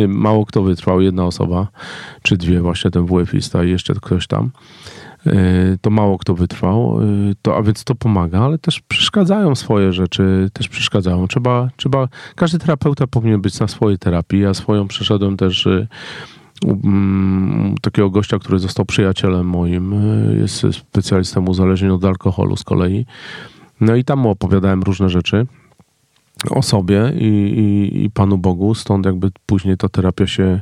Mało kto wytrwał, jedna osoba, czy dwie, właśnie ten WF-ista i jeszcze ktoś tam. E, to mało kto wytrwał, e, to, a więc to pomaga, ale też przeszkadzają swoje rzeczy, też przeszkadzają. Trzeba, trzeba, każdy terapeuta powinien być na swojej terapii. Ja swoją przeszedłem też um, takiego gościa, który został przyjacielem moim, jest specjalistą uzależnień od alkoholu z kolei. No i tam mu opowiadałem różne rzeczy o sobie i, i, i Panu Bogu, stąd jakby później ta terapia się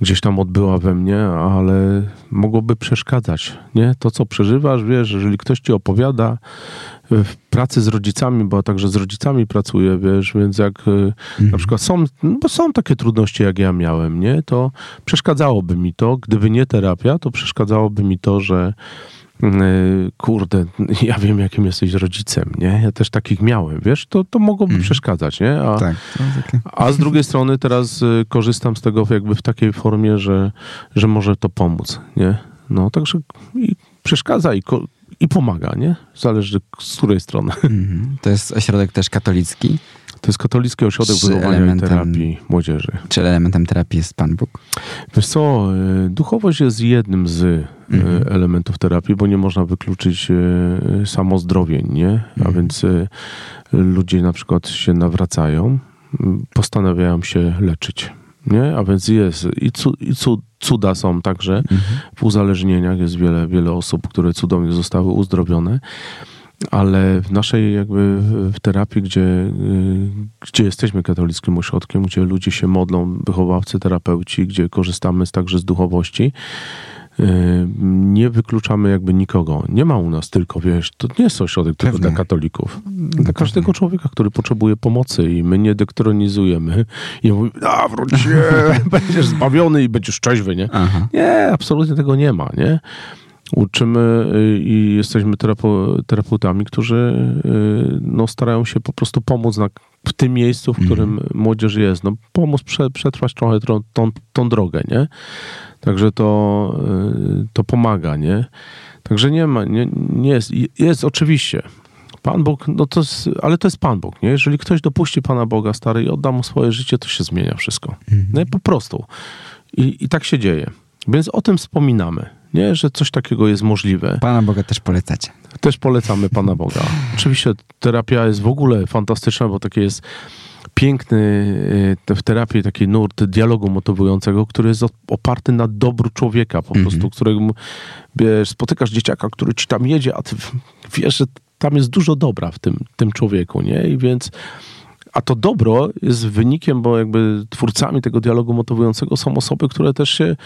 gdzieś tam odbyła we mnie, ale mogłoby przeszkadzać, nie? To, co przeżywasz, wiesz, jeżeli ktoś ci opowiada w pracy z rodzicami, bo także z rodzicami pracuję, wiesz, więc jak e, mhm. na przykład są, no bo są takie trudności, jak ja miałem, nie? To przeszkadzałoby mi to, gdyby nie terapia, to przeszkadzałoby mi to, że kurde, ja wiem, jakim jesteś rodzicem, nie? Ja też takich miałem, wiesz? To, to mogłoby mm. przeszkadzać, nie? A, tak, a z drugiej strony teraz y, korzystam z tego jakby w takiej formie, że, że może to pomóc, nie? No, także i przeszkadza i, i pomaga, nie? Zależy z której strony. Mm. To jest ośrodek też katolicki? To jest katolicki ośrodek wychowania i terapii młodzieży. Czy elementem terapii jest Pan Bóg? Wiesz co, e, duchowość jest jednym z e, mhm. elementów terapii, bo nie można wykluczyć e, samozdrowień, nie? A mhm. więc ludzie na przykład się nawracają, postanawiają się leczyć, nie? A więc jest i, cud, i cud, cuda są także w uzależnieniach. Jest wiele, wiele osób, które cudownie zostały uzdrowione. Ale w naszej jakby w terapii, gdzie, y, gdzie jesteśmy katolickim ośrodkiem, gdzie ludzie się modlą, wychowawcy, terapeuci, gdzie korzystamy z, także z duchowości, y, nie wykluczamy jakby nikogo. Nie ma u nas tylko, wiesz, to nie jest ośrodek tylko Pewnie. dla katolików. Dla każdego człowieka, który potrzebuje pomocy i my nie dektronizujemy i mówimy, a wróć się, będziesz zbawiony i będziesz trzeźwy, nie? Aha. Nie, absolutnie tego nie ma, nie? Uczymy y, i jesteśmy terapeutami, którzy y, no, starają się po prostu pomóc na, w tym miejscu, w którym młodzież jest. No, pomóc prze, przetrwać trochę tą, tą, tą drogę, nie? Także to, y, to pomaga, nie? Także nie ma, nie, nie jest, jest oczywiście. Pan Bóg, no to jest, ale to jest Pan Bóg, nie? Jeżeli ktoś dopuści Pana Boga stary i odda mu swoje życie, to się zmienia wszystko. No i po prostu. I, I tak się dzieje. Więc o tym wspominamy, nie? Że coś takiego jest możliwe. Pana Boga też polecacie. Też polecamy Pana Boga. Oczywiście terapia jest w ogóle fantastyczna, bo takie jest piękny y, w terapii taki nurt dialogu motywującego, który jest op- oparty na dobru człowieka po prostu, którego wiesz, spotykasz dzieciaka, który ci tam jedzie, a ty wiesz, że tam jest dużo dobra w tym, tym człowieku, nie? I więc a to dobro jest wynikiem, bo jakby twórcami tego dialogu motywującego są osoby, które też się,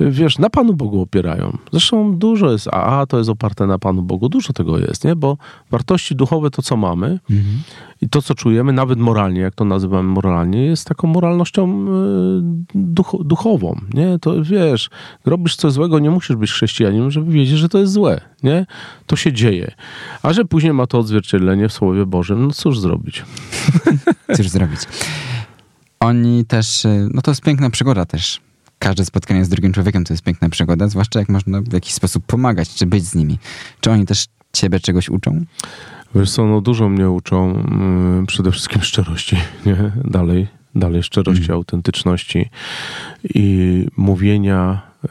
wiesz, na Panu Bogu opierają. Zresztą dużo jest, a to jest oparte na Panu Bogu, dużo tego jest, nie? Bo wartości duchowe, to co mamy i to, co czujemy, nawet moralnie, jak to nazywamy moralnie, jest taką moralnością y, duch, duchową, nie? To wiesz, robisz coś złego, nie musisz być chrześcijaninem, żeby wiedzieć, że to jest złe, nie? To się dzieje. A że później ma to odzwierciedlenie w Słowie Bożym, no cóż zrobić? Cóż zrobić? Oni też, y, no to jest piękna przygoda też. Każde spotkanie z drugim człowiekiem to jest piękna przygoda, zwłaszcza jak można w jakiś sposób pomagać, czy być z nimi. Czy oni też ciebie czegoś uczą? Wiesz co, no dużo mnie uczą mm, przede wszystkim szczerości, nie? Dalej, dalej szczerości, autentyczności i mówienia, y,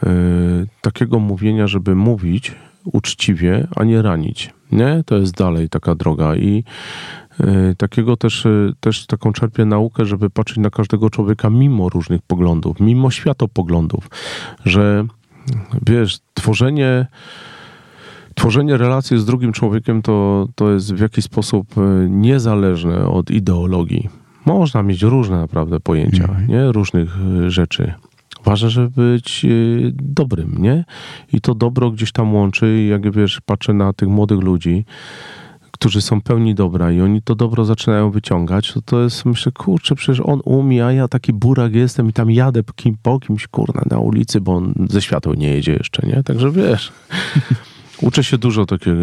takiego mówienia, żeby mówić uczciwie, a nie ranić, nie? To jest dalej taka droga i y, takiego też, y, też taką czerpię naukę, żeby patrzeć na każdego człowieka mimo różnych poglądów, mimo światopoglądów, że wiesz, tworzenie tworzenie relacji z drugim człowiekiem to, to jest w jakiś sposób e, niezależne od ideologii. Można mieć różne naprawdę pojęcia, nie? Różnych e, rzeczy. Ważne, żeby być e, dobrym, nie? I to dobro gdzieś tam łączy i jak wiesz, patrzę na tych młodych ludzi, którzy są pełni dobra i oni to dobro zaczynają wyciągać, to to jest, myślę, kurczę, przecież on umie, a ja taki burak jestem i tam jadę po, kim, po kimś, kurna, na ulicy, bo on ze światła nie jedzie jeszcze, nie? Także wiesz, uczę się dużo takiego,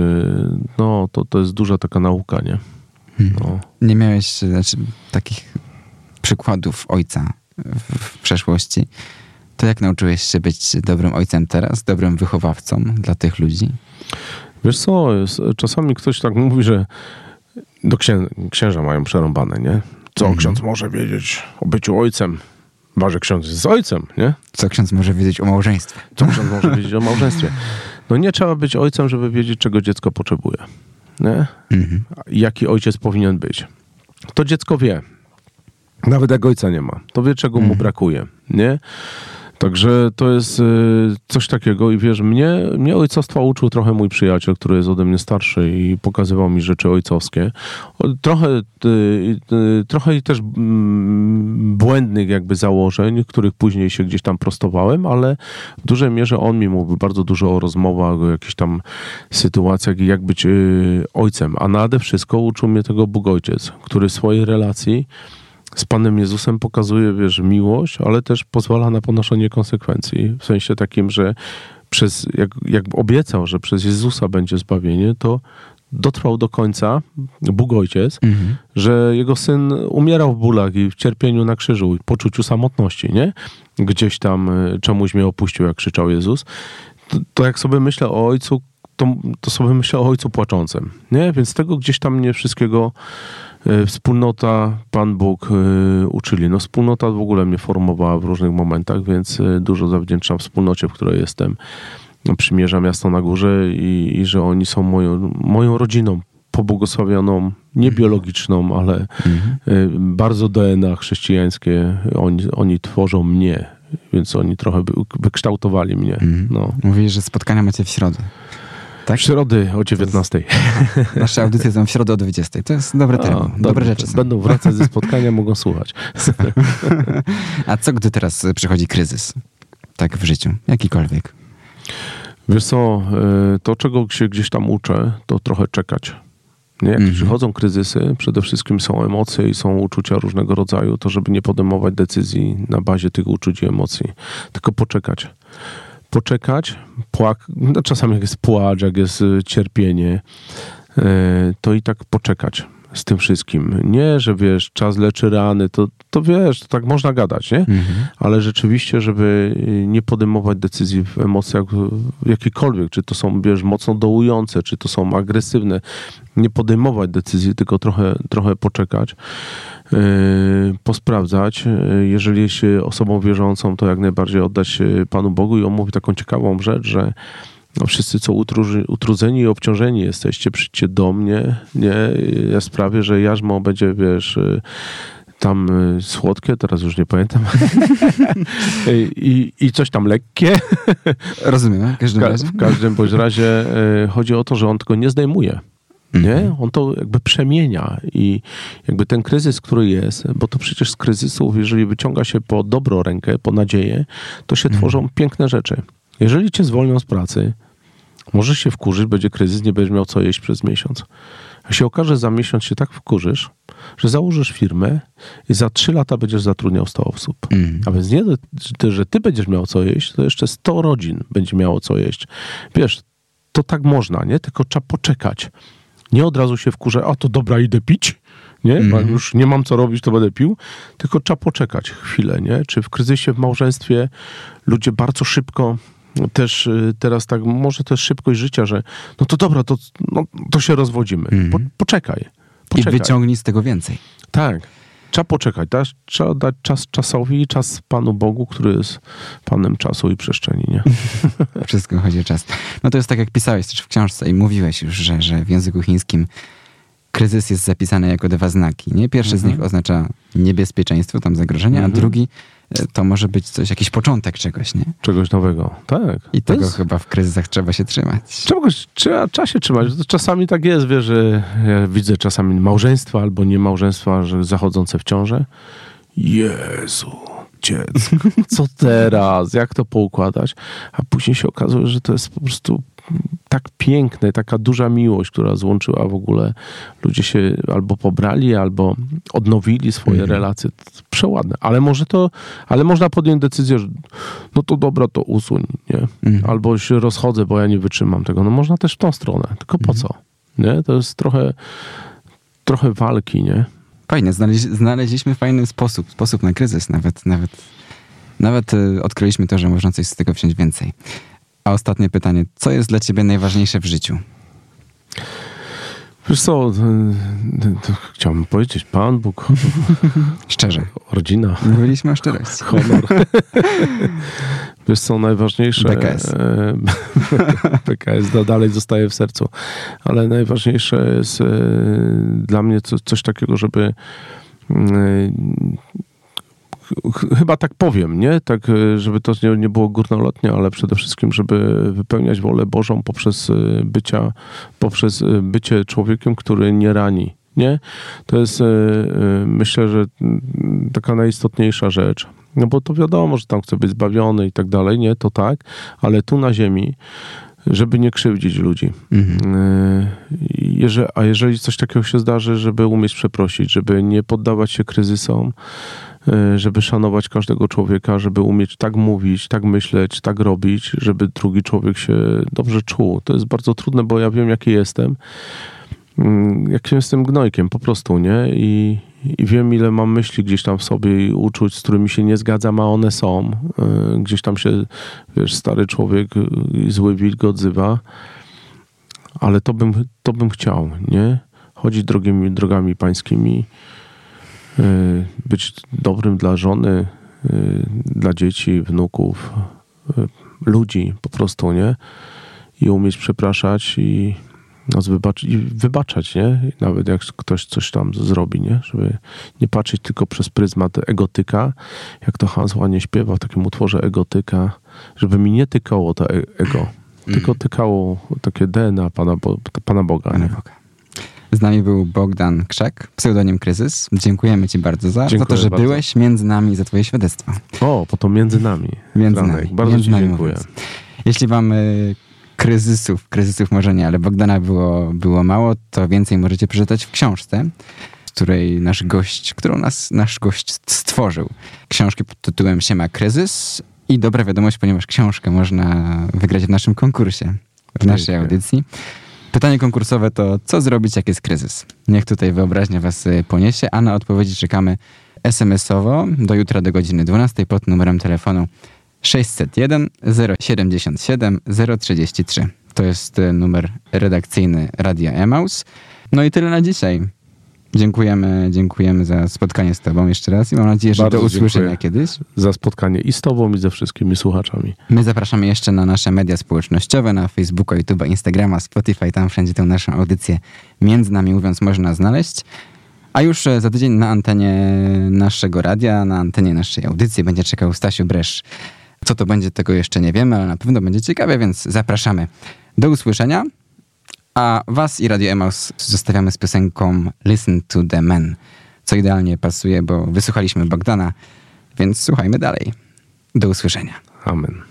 no, to, to jest duża taka nauka, nie? No. Nie miałeś znaczy, takich przykładów ojca w, w przeszłości. To jak nauczyłeś się być dobrym ojcem teraz, dobrym wychowawcą dla tych ludzi? Wiesz co, jest, czasami ktoś tak mówi, że do księ, księża mają przerąbane, nie? Co ksiądz może wiedzieć o byciu ojcem? Chyba, że ksiądz jest ojcem, nie? Co ksiądz może wiedzieć o małżeństwie? Co ksiądz może wiedzieć o małżeństwie? No nie trzeba być ojcem, żeby wiedzieć, czego dziecko potrzebuje. Nie? Mhm. Jaki ojciec powinien być. To dziecko wie. Nawet jak ojca nie ma. To wie, czego mu brakuje. Nie? Także to jest y, coś takiego i wiesz, mnie, mnie ojcostwa uczył trochę mój przyjaciel, który jest ode mnie starszy i pokazywał mi rzeczy ojcowskie. Trochę, y, y, trochę też mm, błędnych jakby założeń, których później się gdzieś tam prostowałem, ale w dużej mierze on mi mówił bardzo dużo o rozmowach, o jakichś tam sytuacjach i jak być ojcem. A nade wszystko uczył mnie tego Bóg Ojciec, który w swojej relacji z Panem Jezusem pokazuje, wiesz, miłość, ale też pozwala na ponoszenie konsekwencji. W sensie takim, że przez, jak, jak obiecał, że przez Jezusa będzie zbawienie, to dotrwał do końca Bóg Ojciec, Mhm. że jego syn umierał w bólach i w cierpieniu na krzyżu, i poczuciu samotności, nie? Gdzieś tam y, czemuś mnie opuścił, jak krzyczał Jezus. To, to jak sobie myślę o ojcu, to, to sobie myślę o ojcu płaczącym, nie? Więc tego gdzieś tam mnie wszystkiego y, wspólnota, Pan Bóg y, uczyli. No wspólnota w ogóle mnie formowała w różnych momentach, więc y, dużo zawdzięczam wspólnocie, w której jestem. Przymierza Miasto na Górze i, i że oni są moją, moją rodziną pobłogosławioną, nie biologiczną, ale Mhm. bardzo DNA chrześcijańskie. Oni, oni tworzą mnie więc oni trochę wy- wykształtowali mnie. Mhm. No. Mówisz, że spotkania macie w środę. Tak? W środy o 19. Nasze audycje są w środę o 20. To jest dobry termin. Dobre dobrze, rzeczy są. Będą wracać ze spotkania, mogą słuchać. A co, gdy teraz y, przychodzi kryzys? Tak w życiu, jakikolwiek. Wiesz co, y, to czego się gdzieś tam uczę, to trochę czekać. Nie? Jak Mhm. przychodzą kryzysy, przede wszystkim są emocje i są uczucia różnego rodzaju, to żeby nie podejmować decyzji na bazie tych uczuć i emocji, tylko poczekać. Poczekać, płak, no czasami jak jest płacz, jak jest y, cierpienie, y, to i tak poczekać z tym wszystkim. Nie, że wiesz, czas leczy rany, to, to wiesz, to tak można gadać, nie? Mhm. ale rzeczywiście, żeby y, nie podejmować decyzji w emocjach w jakikolwiek, czy to są, wiesz, mocno dołujące, czy to są agresywne, nie podejmować decyzji, tylko trochę, trochę poczekać, yy, posprawdzać. Yy, Jeżeli jest się osobą wierzącą, to jak najbardziej oddać Panu Bogu i on mówi taką ciekawą rzecz, że no wszyscy, co utruży, utrudzeni i obciążeni jesteście, przyjdźcie do mnie, nie? Ja sprawię, że jarzmo będzie, wiesz, y, tam y, słodkie, teraz już nie pamiętam. I, I coś tam lekkie. Rozumiem, w każdym ka- razie. w każdym bądź razie y, chodzi o to, że on tego nie zdejmuje. Nie? Mhm. On to jakby przemienia i jakby ten kryzys, który jest, bo to przecież z kryzysów, jeżeli wyciąga się po dobrą rękę, po nadzieję, to się tworzą piękne rzeczy. Jeżeli cię zwolnią z pracy, możesz się wkurzyć, będzie kryzys, nie będziesz miał co jeść przez miesiąc. A się okaże, że za miesiąc się tak wkurzysz, że założysz firmę i za trzy lata będziesz zatrudniał 100 osób. Mhm. A więc nie, że- ty będziesz miał co jeść, to jeszcze 100 rodzin będzie miało co jeść. Wiesz, to tak można, nie? Tylko trzeba poczekać. Nie od razu się wkurzę, a to dobra, idę pić, nie? Bo już nie mam co robić, to będę pił. Tylko trzeba poczekać chwilę, nie? Czy w kryzysie, w małżeństwie ludzie bardzo szybko też y, teraz tak, może też szybkość życia, że no to dobra, to, no, to się rozwodzimy. Po, poczekaj. I poczekaj. wyciągnij z tego więcej. Tak. Trzeba poczekać. Dać, trzeba dać czas czasowi i czas Panu Bogu, który jest Panem czasu i przestrzeni, nie? Wszystko chodzi o czas. No to jest tak, jak pisałeś też w książce i mówiłeś już, że, że w języku chińskim kryzys jest zapisany jako dwa znaki. Nie? Pierwszy z nich oznacza niebezpieczeństwo, tam zagrożenie, Mhm. a drugi to może być coś, jakiś początek czegoś, nie? Czegoś nowego. Tak. I tego jest- chyba w kryzysach trzeba się trzymać. Czegoś trzeba, trzeba się trzymać. Czasami tak jest, wiesz, że ja widzę czasami małżeństwa albo nie małżeństwa, że zachodzące w ciążę. Jezu, dziecko, co teraz? Jak to poukładać? A później się okazuje, że to jest po prostu tak piękne, taka duża miłość, która złączyła w ogóle. Ludzie się albo pobrali, albo odnowili swoje relacje. To jest Przeładne. Ale może to, ale można podjąć decyzję, że no to dobra, to usuń, nie? Mhm. Albo się rozchodzę, bo ja nie wytrzymam tego. No można też w tą stronę. Tylko po co? Nie? To jest trochę, trochę walki, nie? Fajnie, znaleźli, znaleźliśmy fajny sposób, sposób na kryzys. Nawet, nawet, nawet e, odkryliśmy to, że można coś z tego wziąć więcej. A ostatnie pytanie, co jest dla ciebie najważniejsze w życiu? Wiesz co, chciałbym powiedzieć, Pan Bóg, Szczerze. rodzina, Mówiliśmy o szczerości. honor. Wiesz co, najważniejsze... BKS. e, BKS da- dalej zostaje w sercu. Ale najważniejsze jest e, dla mnie co, coś takiego, żeby mm, chyba tak powiem, nie? Tak, e, żeby to nie, nie było górnolotnie, ale przede wszystkim, żeby wypełniać wolę Bożą poprzez e, bycia, poprzez e, bycie człowiekiem, który nie rani. Nie? To jest, myślę, że taka najistotniejsza rzecz. No bo to wiadomo, że tam chce być zbawiony i tak dalej, nie? To tak, ale tu na ziemi, żeby nie krzywdzić ludzi. Mhm. A jeżeli coś takiego się zdarzy, żeby umieć przeprosić, żeby nie poddawać się kryzysom, żeby szanować każdego człowieka, żeby umieć tak mówić, tak myśleć, tak robić, żeby drugi człowiek się dobrze czuł. To jest bardzo trudne, bo ja wiem, jaki jestem. Mm, Jakim jestem gnojkiem, po prostu, nie? I, I wiem, ile mam myśli gdzieś tam w sobie i uczuć, z którymi się nie zgadzam, a one są. E, Gdzieś tam się, wiesz, stary człowiek i zły wilk odzywa ale to bym, to bym chciał, nie? Chodzić drogimi, drogami pańskimi, y, być dobrym dla żony, y, dla dzieci, wnuków, y, ludzi po prostu, nie? I umieć przepraszać i nas wybacz i wybaczać, nie? Nawet jak ktoś coś tam zrobi, nie? Żeby nie patrzeć tylko przez pryzmat egotyka, jak to Hans ładnie śpiewa w takim utworze egotyka, żeby mi nie tykało to e- ego, tylko tykało takie DNA Pana, Bo- Pana Boga. Pana? Boga. Z nami był Bogdan Krzak, pseudonim Kryzys. Dziękujemy Ci bardzo za, za to, że bardzo. byłeś między nami i za Twoje świadectwo. O, po to między nami. Między Franek. nami. Bardzo między Ci nami dziękuję. mówiąc. Jeśli Wam y, kryzysów, kryzysów może nie, ale Bogdana było, było mało, to więcej możecie przeczytać w książce, której nasz gość, którą nas, nasz gość stworzył. Książki pod tytułem Siema Kryzys i dobra wiadomość, ponieważ książkę można wygrać w naszym konkursie, w naszej audycji. Pytanie konkursowe to, co zrobić, jak jest kryzys? Niech tutaj wyobraźnia was y, poniesie, a na odpowiedzi czekamy SMS-owo do jutra do godziny 12 pod numerem telefonu 601 077 033. To jest y, numer redakcyjny Radia Emaus. No i tyle na dzisiaj. Dziękujemy, dziękujemy za spotkanie z Tobą jeszcze raz i mam nadzieję, że Bardzo do usłyszenia kiedyś. Za spotkanie i z Tobą, i ze wszystkimi słuchaczami. My zapraszamy jeszcze na nasze media społecznościowe, na Facebooka, YouTube'a, Instagrama, Spotify. Tam wszędzie tę naszą audycję między nami mówiąc można znaleźć. A już e, za tydzień na antenie naszego radia, na antenie naszej audycji będzie czekał Stasiu Bresz. Co to będzie, tego jeszcze nie wiemy, ale na pewno będzie ciekawe, więc zapraszamy. Do usłyszenia. A was i Radio Emaus zostawiamy z piosenką Listen to the Men, co idealnie pasuje, bo wysłuchaliśmy Bogdana, więc słuchajmy dalej. Do usłyszenia. Amen.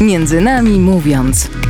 Między nami mówiąc.